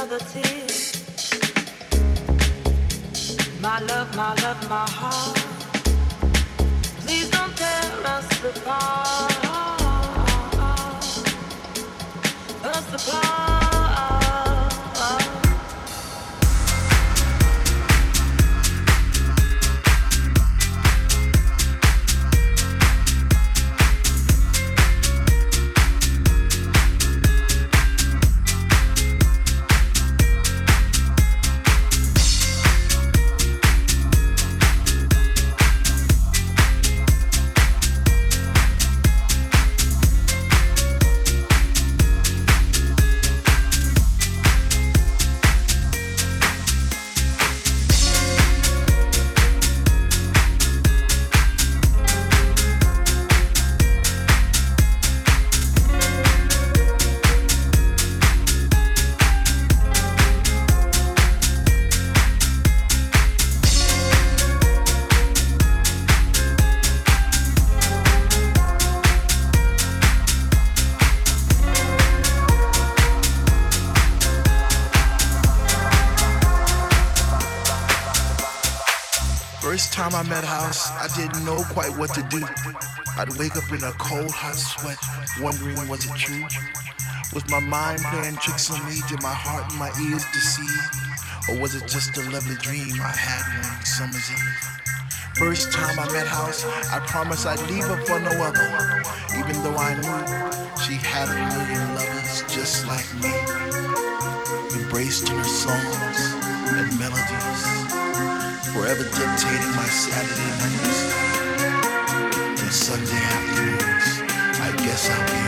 another tear. My love, my love, my heart. Please don't tear us apart. Didn't know quite what to do. I'd wake up in a cold, hot sweat, wondering was it true? Was my mind playing tricks on me? Did my heart and my ears deceive? Or was it just a lovely dream I had one summer's eve? First time I met House, I promised I'd leave her for no other, even though I knew she had a million lovers just like me, embraced in her songs and melodies forever dictating my Saturday nights and Sunday afternoons. I guess I'll be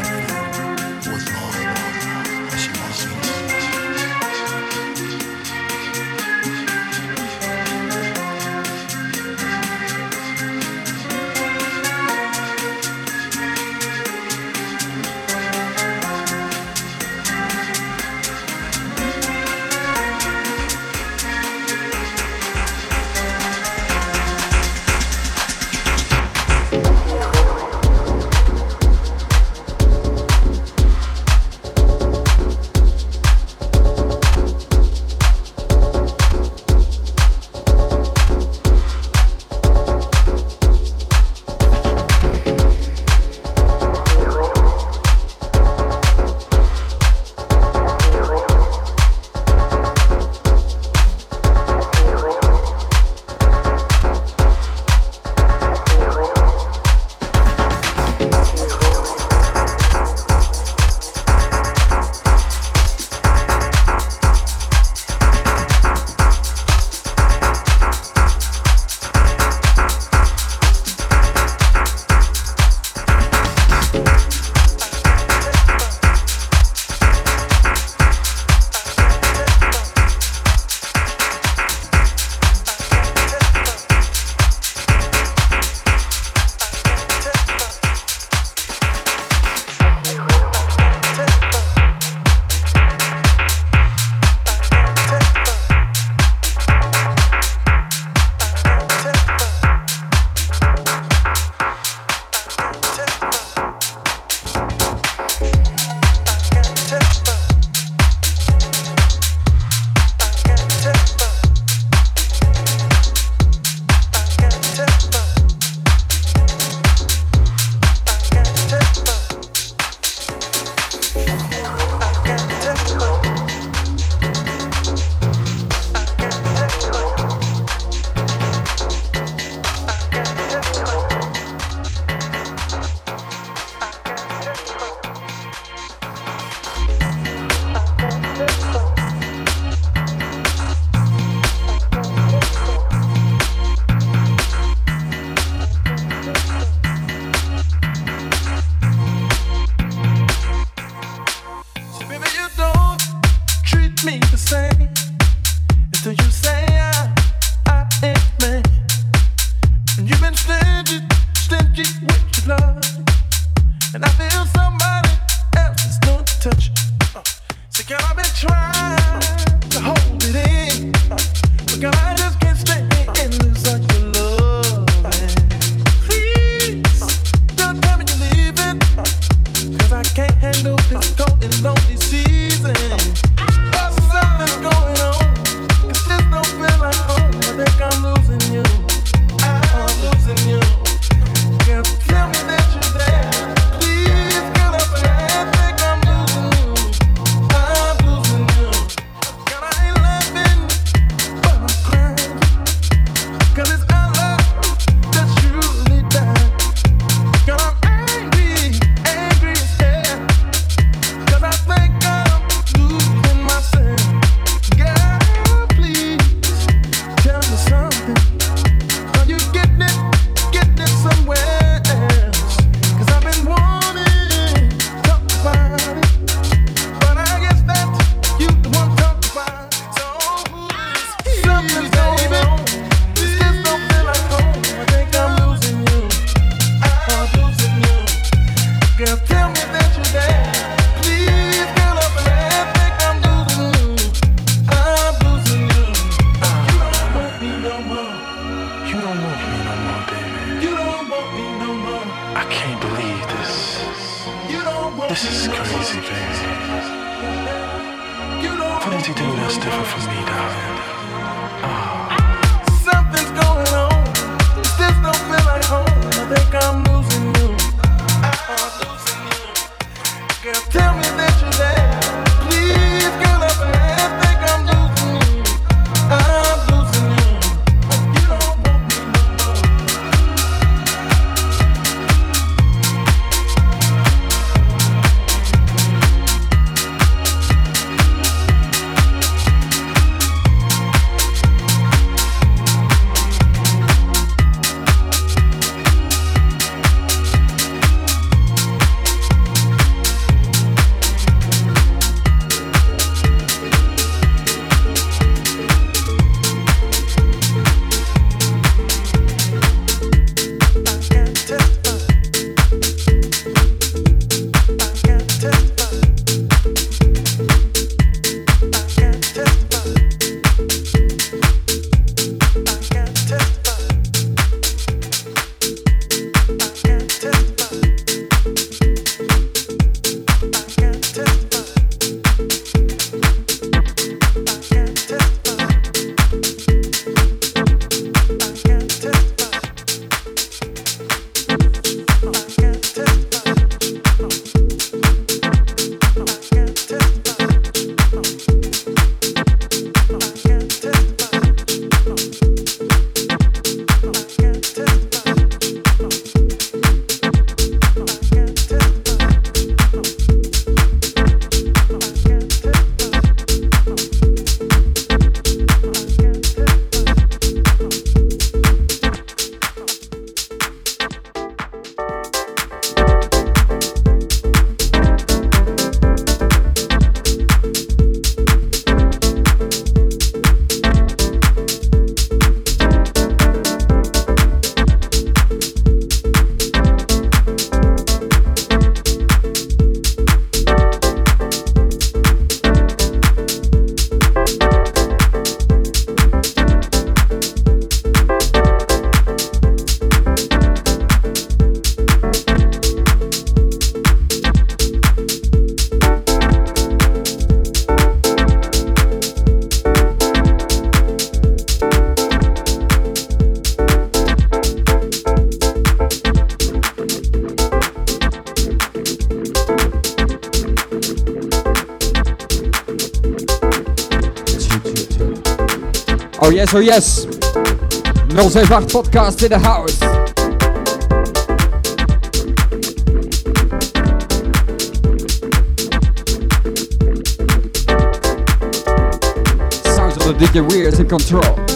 So yes, 078 podcast in the house. Sounds of the DJ Weird in control.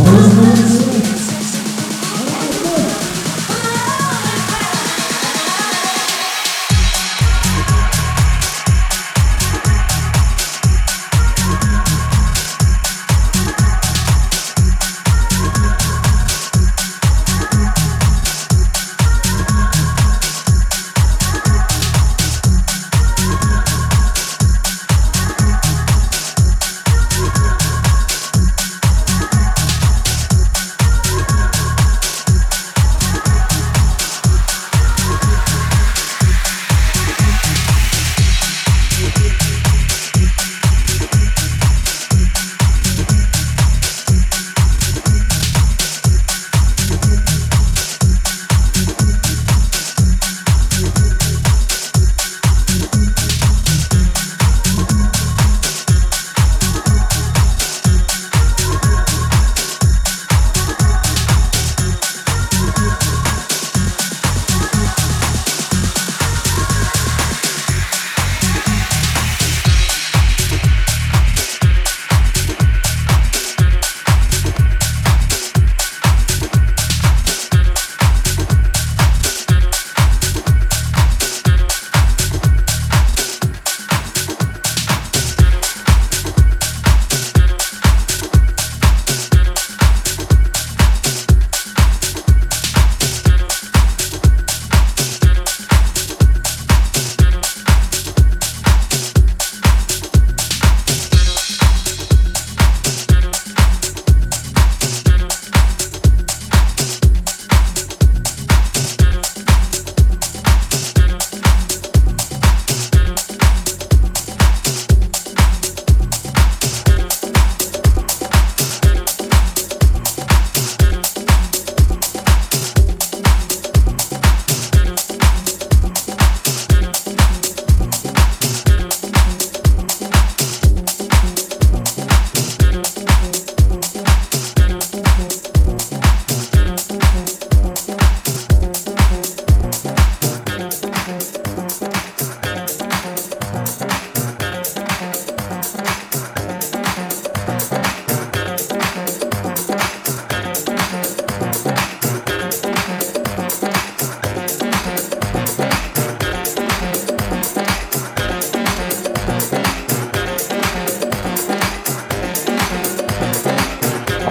Os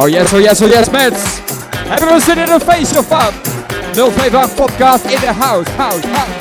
Oh yes, oh yes, oh yes, mates. Hebben we in een feestje of wat? 058 podcast in de house, house, house.